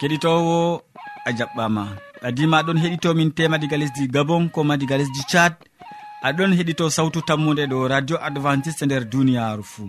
keɗitowo a jaɓɓama. Ɓadima aɗon heɗitomin tema diga lesdi gabon koma diga lesdi thad aɗon heɗito sawtu tammude ɗo radio adventiste nder duniyaru fou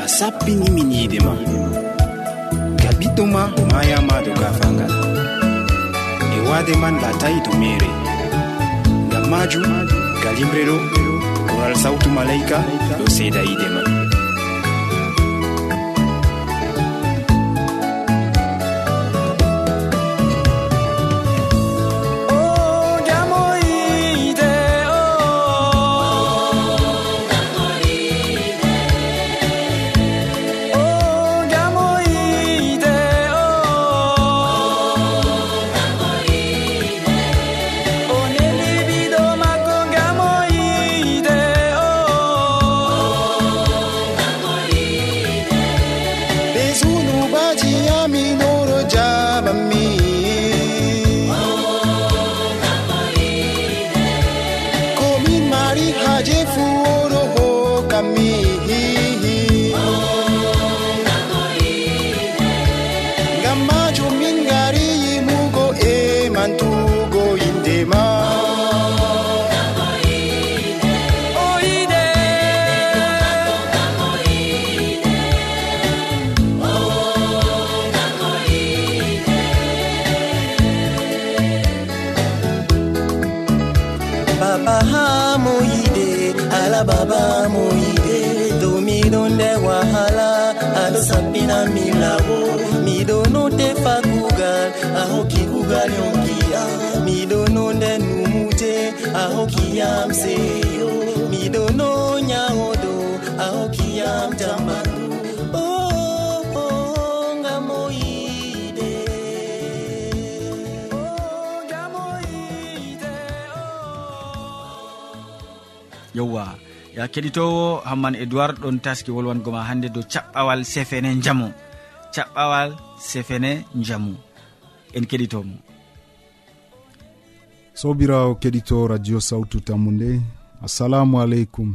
a sappinimin yiide ma. Ga ɓiɗɗo ma mayama do gafangal e waade man latayi to mere ngam majum galimre ɗo koral sawtu malayka ɗo seeda yiide man hokkitami lawo miɗo no tefa kugal a hokki kugal yonkiya miɗo no nden numute a hokkiyam seyo. Miɗo no nyawoɗo a hokkiyam jambanu oh, oh, oh, yewwa ya keɗitowo hamman edoird ɗon taski wolwango ma hannde dow caɓɓawal sefene jamu caɓɓawal sefene jamu en keɗitomo. Sobirawo keɗito radio sawtu tammu nde assalamu aleykum.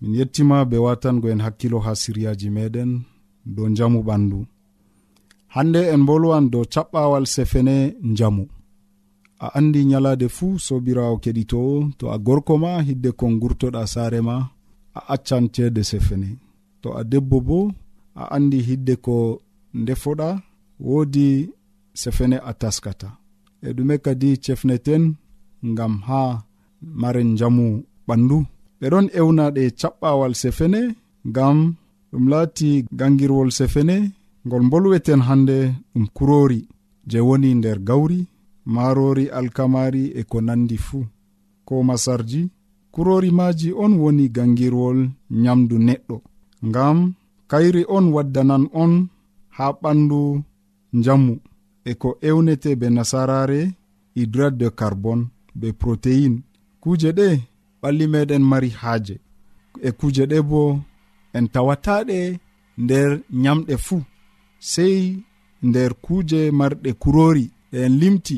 Min yettima be watango en hakkilo ha siryaji meɗen dow jamu ɓandu. Hande en bolwan dow caɓɓawal sefene jamu a andi nyalade fuu sobirawo keɗitowo to a gorko ma hidde kon gurtoɗa saare ma a accan ceede sefene to a debbo bo a andi hidde ko ndefoɗa woodi sefene a taskata. E ɗume kadi cefneten ngam ha maren jamu ɓandu ɓeɗon ewna ɗe caɓɓawal sefene ngam ɗum laati gangirwol sefene ngol bolweten hande ɗum kurori je woni nder gawri. marori alkamari e ko nandi fuu ko masarji kurori maji on woni gangirwol nyamdu neɗɗo. Ngam kayri on waddanan on ha ɓandu njamu e ko ewnete be nasarare hydrate de carbone be protéine kuje ɗe ɓalli meɗen mari haaje. E kuje ɗe bo en tawataɗe nder nyamɗe fuu sei nder kuje marɗe kurori. Ɗe en limti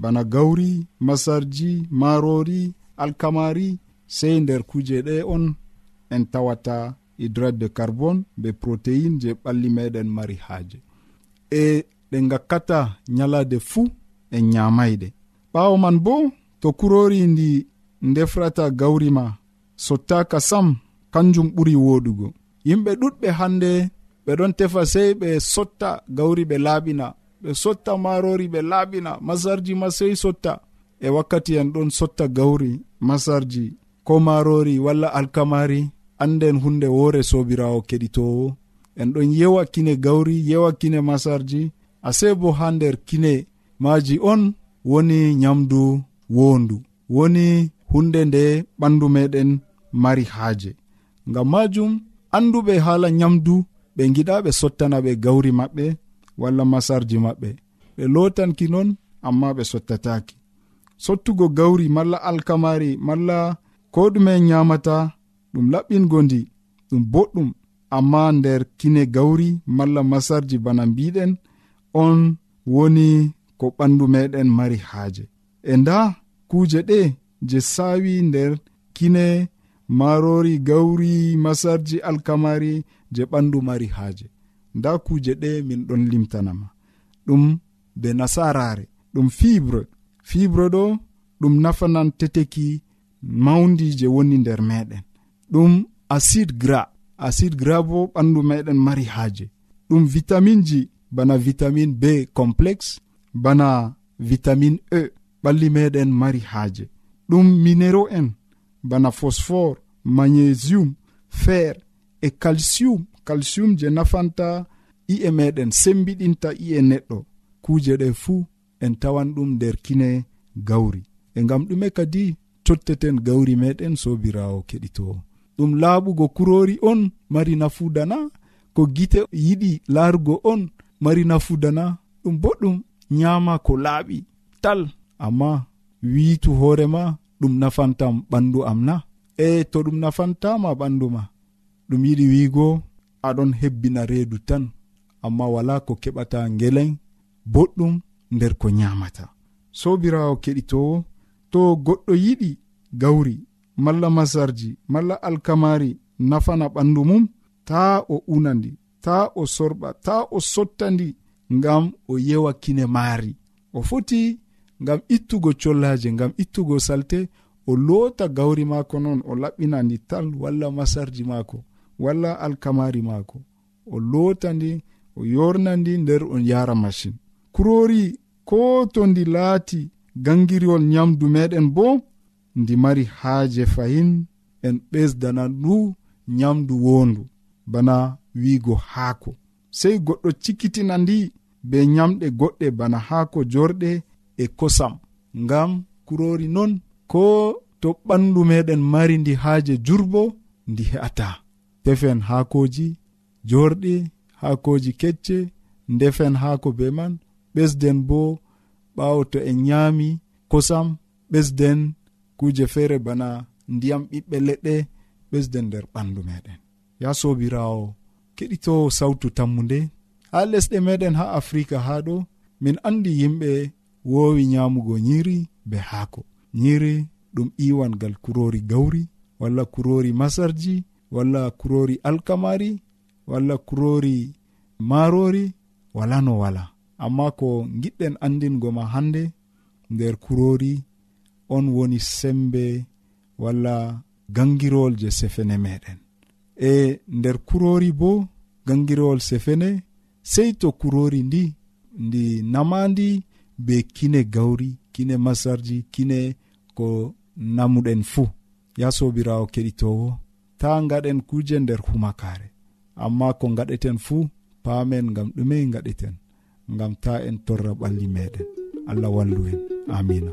bana gawri masarji marori alkamari sey nder kuje ɗe on. En tawata hydrate de carbone be protéine je ɓalli meɗen mari haaje. E ɗe gakkata nyalade fuu en nyamayɗe ɓawo man bo to kurori ndi ndefrata gawri ma sottaka sam kanjum ɓuri woɗugo. Yimɓe ɗuɗɓe hannde ɓeɗon tefa sey ɓe sotta gawri ɓe laaɓina ɓe sotta marori ɓe laaɓina masarji ma sey sotta. E wakkati en ɗon sotta gawri masarji ko marori walla alkamari anden hunde woore sobirawo keɗitowo en ɗon yewa kine gawri yewa kine masarji ase bo ha nder kine maji on woni nyamdu wondu woni hunde nde ɓandu meɗen mari haaje. Ngam majum anduɓe haala nyamdu ɓe giɗa ɓe sottana ɓe gawri maɓɓe walla masarji maɓɓe. Ɓe lotanki non amma ɓe sottataki sottugo gawri malla alkamari malla ko ɗume en nyamata ɗum laɓɓingo ndi ɗum boɗɗum. Amma nder kine gawri malla masarji bana mbiɗen on woni ko ɓandu meɗen mari haaje. E nda kuuje ɗe je saawi nder kine marori gawri masarji alkamari je ɓandu mari haaje. nda kuje ɗe min ɗon limtanama. Ɗum be nasarare ɗum fibre. Fibre ɗo ɗum nafanan teteki mawdi je woni nder meɗen. Ɗum acide gras. Acide gras bo ɓandu meɗen mari haaje. Ɗum vitamine ji bana vitamine b complexe bana vitamine e ɓalli meɗen mari haaje. Ɗum minero en bana phosphore magnésium fer e calcium. calcium je nafanta i'e meɗen sembiɗinta i'e neɗɗo. Kuje ɗe fuu en tawan ɗum nder kine gawri. E ngam ɗume kadi totteten gawri meɗen sobirawo keɗitowo ɗum laaɓugo kurori on mari nafudana ko gite yiɗi laarugo on mari nafudana ɗum boɗɗum nyama ko laaɓi tal. Amma wiitu hoorema ɗum nafantam ɓandu am na. E to ɗum nafantama ɓandu ma ɗum yiɗi wiigo aɗon hebbina reedu tan amma wala ko keɓata ngelen boɗɗum nder ko nyamata sobirawo keɗitowo to goɗɗo yiɗi gawri malla masarji malla alkamari nafana ɓandu mum ta o unandi ta o sorɓa ta o sottandi ngam o yewa kine maari. O foti ngam ittugo collaje ngam ittugo salte o loota gawri maako noon o laɓɓinandi tal walla masarji maako. walla alkamari maako. O loota ndi o yorna ndi nder on yara machine kurori ko to ndi laati gangiriwol nyamdu meɗen bo ndi mari haaje fahin en ɓesdana ndu nyamdu wondu bana wiigo haako. Sei goɗɗo cikkitina ndi be nyamɗe goɗɗe bana haako jorɗe e kosam. Ngam kurori non ko to ɓandu meɗen mari ndi haaje jurbo ndi he'ata. defen haakoji jorɗi haakoji kecce ndefen haako be man ɓesden bo ɓawo to en nyami kosam ɓesden kuje feere bana ndiyam ɓiɓɓe leɗɗe ɓesden nder ɓandu meɗen ya sobirawo keɗito sawtu tammu nde ha lesɗe meɗen ha afrika ha ɗo min andi yimɓe wowi nyamugo nyiri be haako. Nyiri ɗum iwangal kurori gawri walla kurori masarji walla kurori alkamari walla kurori marori wala no wala. Amma ko giɗɗen andingo ma hande nder kurori on woni sembe walla gangirowol je sefene meɗen. E nder kurori bo gangirowol sefene sei to kurori ndi ndi namandi be kine gawri kine masarji kine ko namuɗen fuu. Ya sobirawo keɗitowo. ta gaɗen kuje nder humakare. Amma ko gaɗeten fuu paamen gam ɗumey gaɗeten gam ta en torra ɓalli meɗen. Allah wallu en. Amina.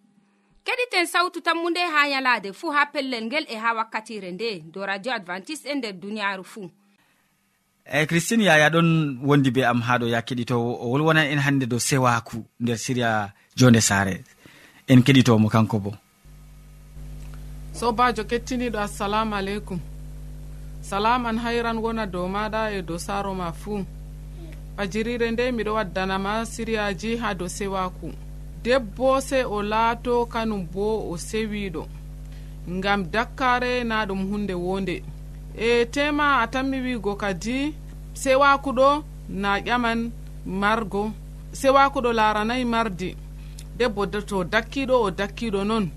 keɗiten sawtu tammu nde ha yalaade fuu ha pellel ngel e ha wakkatire nde do radio advantice'e e nder duniyaaru fuu eyi christine yaya ɗon wondi be am ha ɗo ya keɗitowo o wolwonan en hannde dow sewaku nder siriya jonde saare. En keɗitomo kanko bo. Sobajo kettiniɗo assalamu aleykum. Salaman hayran wona dow maɗa e dow saaro ma fuu fajirire nde miɗo waddanama siriyaji ha dow sewaku. debbo se o laato kanum bo o sewiɗo ngam dakkare na ɗum hunde wonde e tema a tammi wigo kadi sewakuɗo na ƴaman margo sewakuɗo laranayi mardi. Debbo to dakkiɗo o dakkiɗo noon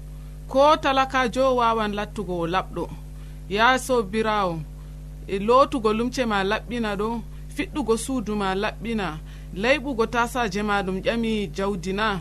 ko talakajo wawan lattugo o laɓɗo. Ya sobirawo e lotugo lumce ma laɓɓina ɗo fiɗɗugo suudu ma laɓɓina layɓugo tasaje ma ɗum ƴami jawdi na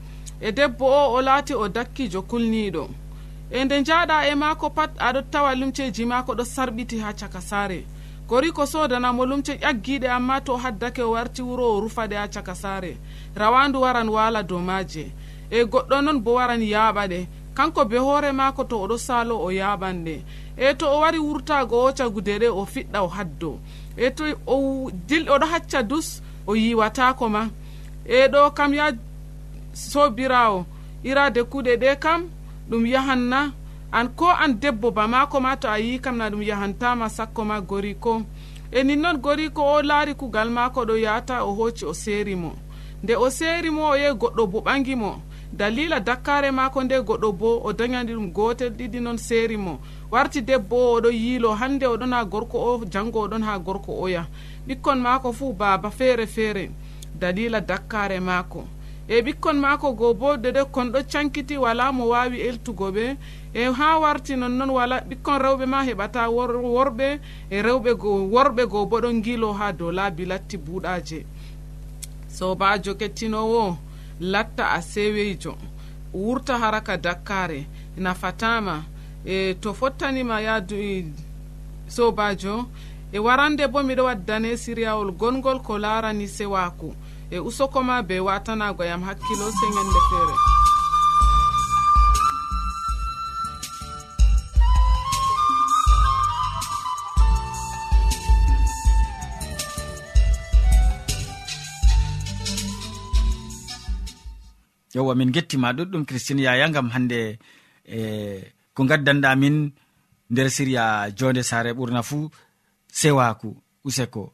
e debbo o o laati o dakkijo kulniiɗo e nde njaaɗa e maako pat aɗo tawa lumceji maako ɗo sarɓiti ha caka saare. Gori ko sodanamo lumce ƴaggiɗe amma to haddake o warti wuro o rufaɗe ha caka saare. Rawandu waran waala dow maaje. E goɗɗo noon bo waran yaaɓa ɗe kanko be hoore maako to oɗo saalo o yaaɓan ɗe e to o wari wurtago o cagude ɗe o fiɗɗa o haddo. E to o dil oɗo hacca dus o yiwatako ma. E ɗo kam ya sobirawo irade kuɗe ɗe kam ɗum yahanna. An ko an debbo ba mako ma to a yi kam na ɗum yahantama sakko ma gori ko. E ninnon gori ko o laari kugal mako ɗo yata o hoci o seeri mo. Nde o seeri mo o yehi goɗɗo bo ɓangi mo. Dalila dakkare mako nde goɗɗo bo o dañani ɗum gotel ɗiɗi noon seeri mo. Warti debbo o oɗo yiilo hande oɗon ha gorko o jango oɗon ha gorko oya ɓikkon mako fuu baaba feere feere. Dalila dakkare maako. e ɓikkon maako goo bo dede kon ɗo cankiti wala mo wawi eltugo ɓe. E ha warti nonnoon wala ɓikkon rewɓe ma heɓata worɓe e rewɓe worɓe goo bo ɗon gilo ha dow laabi latti buuɗaje sobajo kettinowo latta a seweyjo wurta haraka dakkare nafatama e to fottanima yaadu e sobajo e warande bo miɗo waddane siriyawol gongol ko larani sewaku e usokoma be watanago yam hakkilo sengende feere yowa min gettima ɗuɗɗum christine yaya gam hande e ko gaddanɗa min nder siriya jonde sare ɓurna fuu sewaku useko.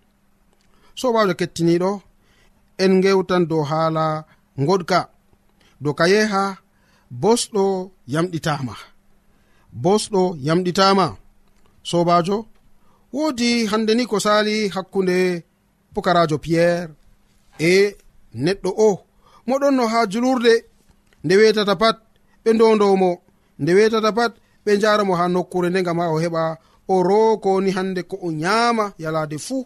sobajo kettiniɗo en gewtan dow haala goɗka dow ka yeha bosɗo yamɗitama. Bosɗo yamɗitama. Sobajo wodi hande ni ko sali hakkunde pukarajo piyerre e neɗɗo o. Moɗon no ha julurde nde wetata pat ɓe ndondowmo nde wetata pat ɓe jaramo ha nokkure nde gam ha o heɓa o rokoni hande ko o nyama yalade fuu.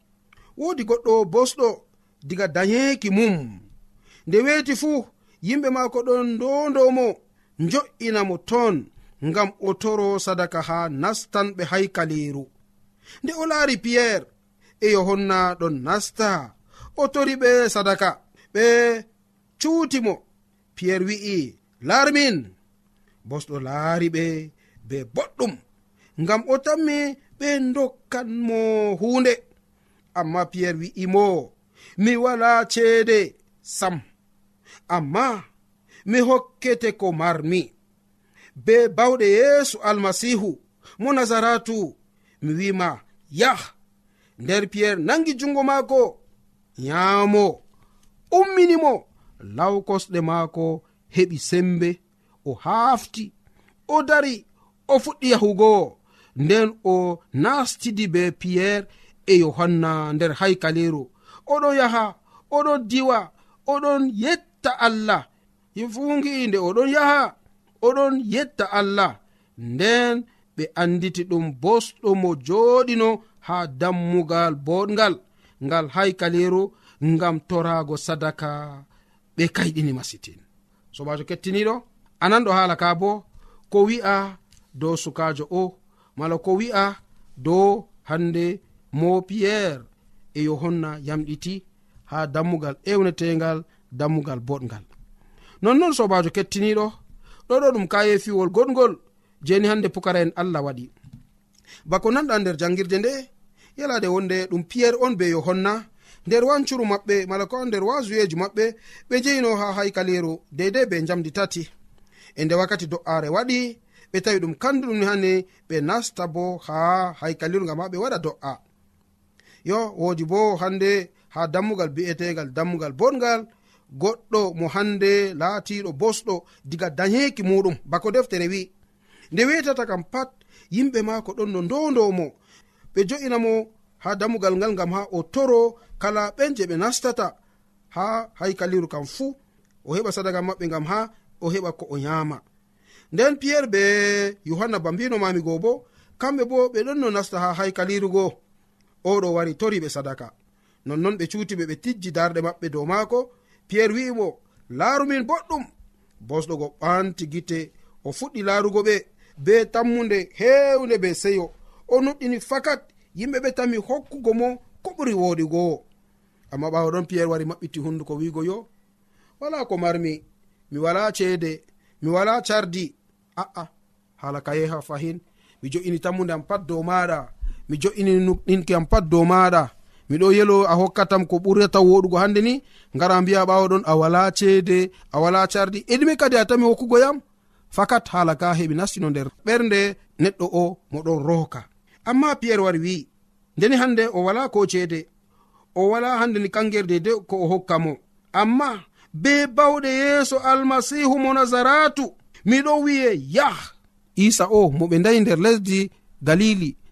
wodi goɗɗo bosɗo diga dayeeki mum. Nde weeti fuu yimɓe maako ɗon ndondomo jo'inamo ton ngam o toro sadaka ha nastanɓe haykaleeru nde o laari piyerre e yohonna ɗon nasta o tori ɓe sadaka ɓe cuutimo piyerre wi'i laarmin bosɗo laari ɓe be boɗɗum ngam o tammi ɓe dokkanmo huunde. amma piyerre wi'imo mi wala ceede sam. Amma mi hokkete ko marmi. Be bawɗe yeesu almasihu mo nazaratu mi wima yah. Nder piyerre nangi jungo maako nyaamo. Umminimo law kosɗe maako heɓi sembe. O haafti o dari o fuɗɗi yahugo. Nden o nastidi be piyerre e yohanna nder haykaleru oɗon yaha oɗon diwa oɗon yetta allah. Fungi'inde oɗon yaha oɗon yetta allah. Nden ɓe anditi ɗum bosɗo mo joɗino ha dammugal boɗgal ngal haykaleru ngam torago sadaka. Ɓe kayɗini masitin sobajo kettiniɗo ananɗo hala ka bo ko wi'a dow sukajo o mala ko wi'a dow hande mo piyerre e yohanna yamɗiti ha dammugal ewnetegal dammugal boɗgal. Nonnon sobajo kettiniɗo ɗoɗo ɗum kaye fiwol goɗgol jeni hande pukara en allah waɗi. Bako nanɗa nder jangirde nde yalade wonde ɗum piyerre on be yohanna nder wancuru maɓɓe mala ko nder wasuyeji maɓɓe ɓe jeyino ha haykaliru deidei be jamdi tati. E nde wakkati do'are waɗi ɓe tawi ɗum kanduɗum hane ɓe nasta bo ha haykaliru gam ha ɓe waɗa do'a. yo wodi bo hande ha dammugal bi'etegal dammugal boɗgal goɗɗo mo hande laatiɗo bosɗo diga dayeki muɗum. Bako deftere wi nde wetata kam pat yimɓe maako ɗon no ndondomo. Ɓe jo'inamo ha dammugal ngal ngam ha o toro kala ɓen je ɓe nastata. Ha haykaliru kam fuu o heɓa sadaga maɓɓe ngam ha o heɓa ko o yama nden piyerre be yohanna bambino mami go bo kamɓe bo ɓe ɗon no nasta ha haykaliru goo oɗo wari tori ɓe sadaka. Nonnon ɓe cuutiɓe ɓe tijji darɗe maɓɓe dow maako. Piyerre wi'imo laarumin boɗɗum. Bosɗogo ɓanti gite o fuɗɗi laarugo ɓe be tammude heewnde be seyo. O nuɗɗini fakat yimɓe ɓe tami hokkugo mo ko ɓuri wooɗigowo amma ɓawo ɗon piyerre wari maɓɓiti hunduko wiigo yo wala ko marmi mi wala ceede mi wala cardi. A'a hala ka yeha fahin mi jo'ini tammude am pat dow maɗa mi jo'ini ɗinkiyam pat dow maɗa miɗo yelo a hokkatam ko ɓurata woɗugo hande ni ngara mbiya ɓawo ɗon a wala ceede a wala cardi eɗimi kadi a tami hokkugo yam fakat haala ka heɓi nastino nder. Ɓernde neɗɗo o moɗon rohka amma piyerre wari wi ndeni hande o wala ko ceede? O wala hande ni kangerde de ko o hokka mo? Amma be bawɗe yeeso almasihu mo nazaratu miɗo wiye yah! Isa o mo ɓe ndayi nder lesdi galili.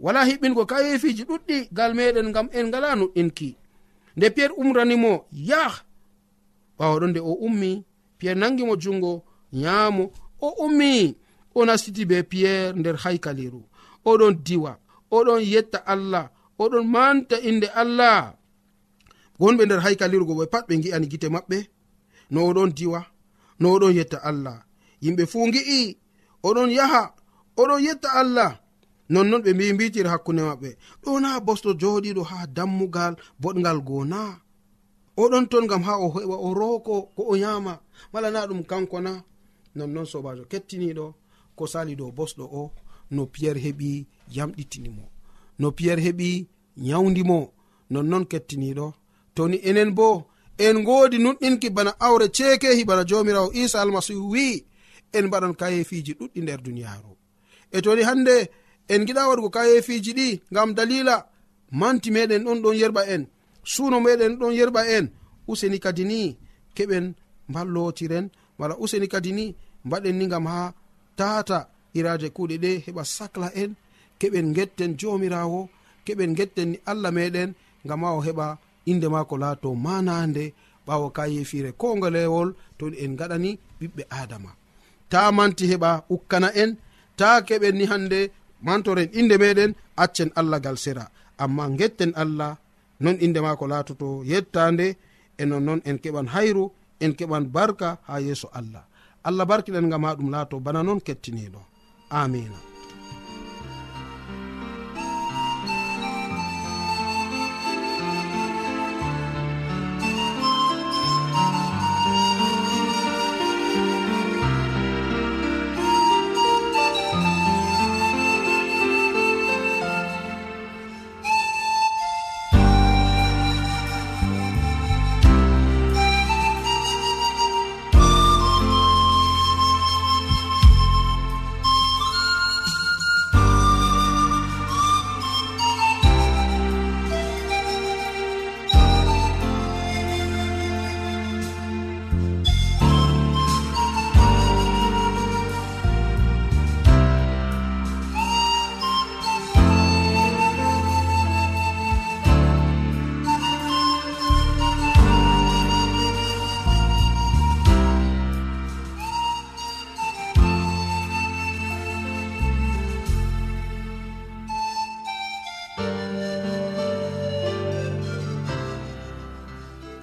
wala hiɓɓingo kayefiji ɗuɗɗi gal meɗen gam en ngala nuɗɗinki nde piyerre umranimo yah ɓawaɗo nde o ummi piyerre nangimo jungo nyaamo o ummi o nastiti be piyerre nder haykaliru. Oɗon diwa oɗon yetta allah oɗon manta inde allah. Gonɓe nder haykalirugo ɓe pat ɓe gi'ani gite maɓɓe. No oɗon diwa no oɗon yetta allah. Yimɓe fuu gi'i oɗon yaha oɗon yetta allah. nonnon ɓe mbi mbitir hakkunde maɓɓe. Ɗo na bosɗo joɗiɗo ha dammugal boɗgal goo na oɗon ton gam ha o heɓa o rooko ko o yama mala na ɗum kanko na. Nonnon sobajo kettiniɗo ko sali dow bosɗo o no piyerre heɓi yamɗitinimo. No piyerre heɓi yawdimo nonnon kettiniɗo. Toni enen bo en godi nuɗɗinki bana awre ceekehi bana jomirawo isa almasihu wi en mbaɗan kayefiji ɗuɗɗi nder duniyaru e toni hande en giɗa waɗugo kayefiji ɗi ngam dalila. Manti meɗen ɗon ɗon yerɓa en. Suuno meɗen ɗon yerɓa en. Useni kadi ni keɓen mballotiren. Wala useni kadi ni mbaɗen ni gam ha tata iraje kuuɗe ɗe heɓa sacla en. Keɓen getten jomirawo. Keɓen getten ni allah meɗen gam ha o heɓa inde mako laato manande. Ɓawo ka yefire ko to en gaɗani ɓiɓɓe adama. Ta manti heɓa ukkana en. Ta keɓen ni hande mantoren inde meɗen accen allah gal sera. Amma getten allah non inde mako latoto yettande e nonnoon en keɓan hayru en keɓan barka ha yeeso allah. Allah barkiɗen gam ha ɗum laato bana noon kettiniɗo amina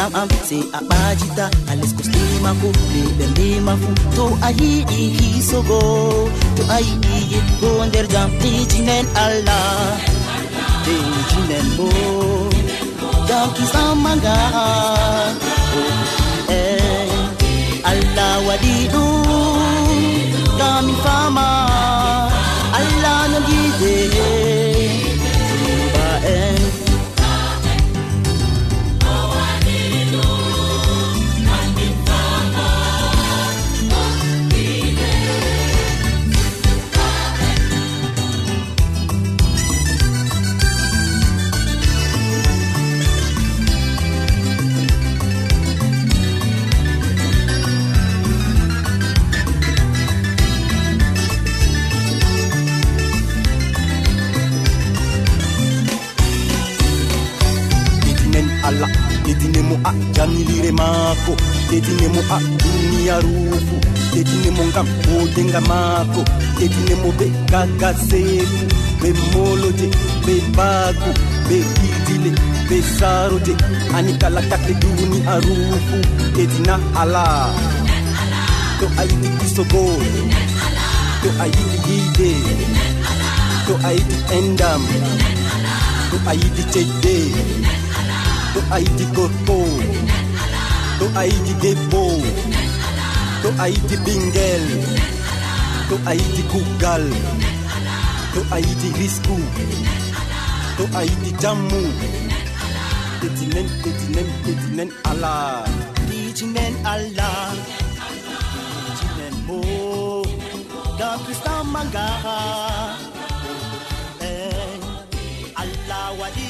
gam am sey a ɓajita a leskosnima ko be ɓerdema fu. To a yiɗi hisogo to a yiɗi yetgo nder jam ejinen allah ejinen bo. Jam kisamaga e allah waɗi ɗum gamin fama. maako ɗeɗinemo a duniyaruufu ɗeɗinemo ngam bodenga maako ɗeɗinemo ɓe gagaseeku ɓe moloje ɓe baagu ɓe ɗiidile ɓe saaroje. Ani kala takle duniyaruufu ɗeɗina alaa to a yiɗi kisogoo to a yiɗi yiide to a yiɗi endam to a yiɗi ceƴde to a yiɗi gorko. to a yiɗi debbo to a yiɗi ɓingel to a yiɗi kuggal to a yiɗi risku to a yiɗi jammu. Ɗetinen ɗetinen ɗetinen ala ɗitinen ala ɗitinen bo gam kristan mangaa allah waɗi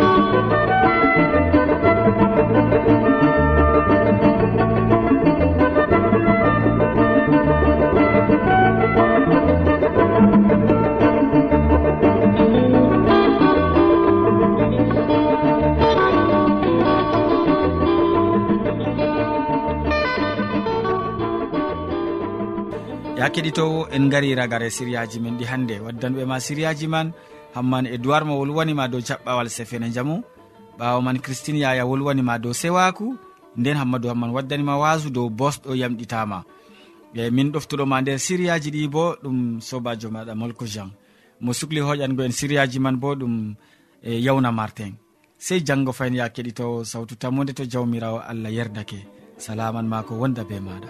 ya keɗitowo en gari ragare siriyaji men ɗi hannde waddanɓe ma siriyaji man hamman e duwar mo wolwanima dow jaɓɓawal sefene jamu. Ɓawo man christine yaya wolwanima dow sewaku. Nden hammadou hamman waddanima wasu dow bosɗo yamɗitama. E min ɗoftuɗoma nder siriyaji ɗi bo ɗum sobajo maɗa molko jean. Mo sukli hoƴango en siriyaji man bo ɗum e yawna martin sey janggo fayin ya keɗitowo sawtu tammude to jawmirawo allah yerdake. Salaman ma ko wonda be maɗa.